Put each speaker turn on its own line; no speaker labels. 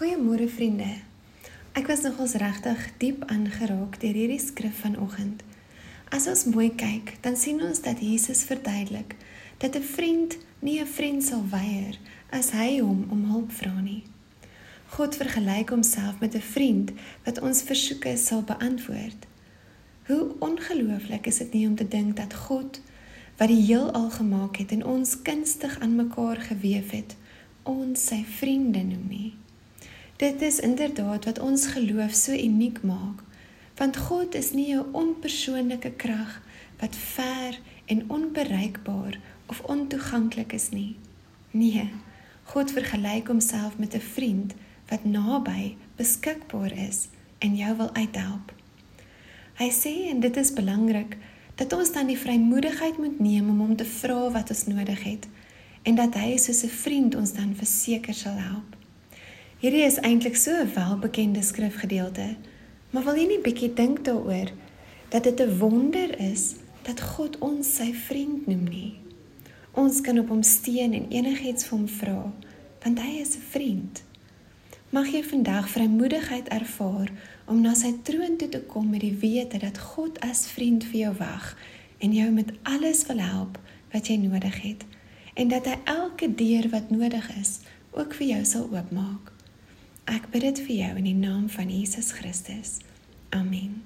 Goeiemôre vriende. Ek was nogals regtig diep aangeraak deur hierdie skrif vanoggend. As ons mooi kyk, dan sien ons dat Jesus verduidelik dat 'n vriend nie 'n vriend sal weier as hy hom om hulp vra nie. God vergelyk homself met 'n vriend wat ons versoeke sal beantwoord. Hoe ongelooflik is dit nie om te dink dat God wat die heelal gemaak het en ons kunstig aan mekaar gewewe het, ons sy vriende noem nie. Dit is inderdaad wat ons geloof so uniek maak, want God is nie 'n onpersoonlike krag wat ver en onbereikbaar of ontoeganklik is nie. Nee, God vergelyk homself met 'n vriend wat naby, beskikbaar is en jou wil uithelp. Hy sê en dit is belangrik dat ons dan die vrymoedigheid moet neem om hom te vra wat ons nodig het en dat hy soos 'n vriend ons dan verseker sal help. Hierdie is eintlik so 'n welbekende skrifgedeelte, maar wil jy nie bietjie dink daaroor dat dit 'n wonder is dat God ons sy vriend noem nie? Ons kan op hom steun en enigiets vir hom vra, want hy is 'n vriend. Mag jy vandag vrymoedigheid ervaar om na sy troon toe te kom met die wete dat God as vriend vir jou wag en jou met alles wil help wat jy nodig het en dat hy elke deur wat nodig is ook vir jou sal oopmaak. Ek bid dit vir jou in die naam van Jesus Christus. Amen.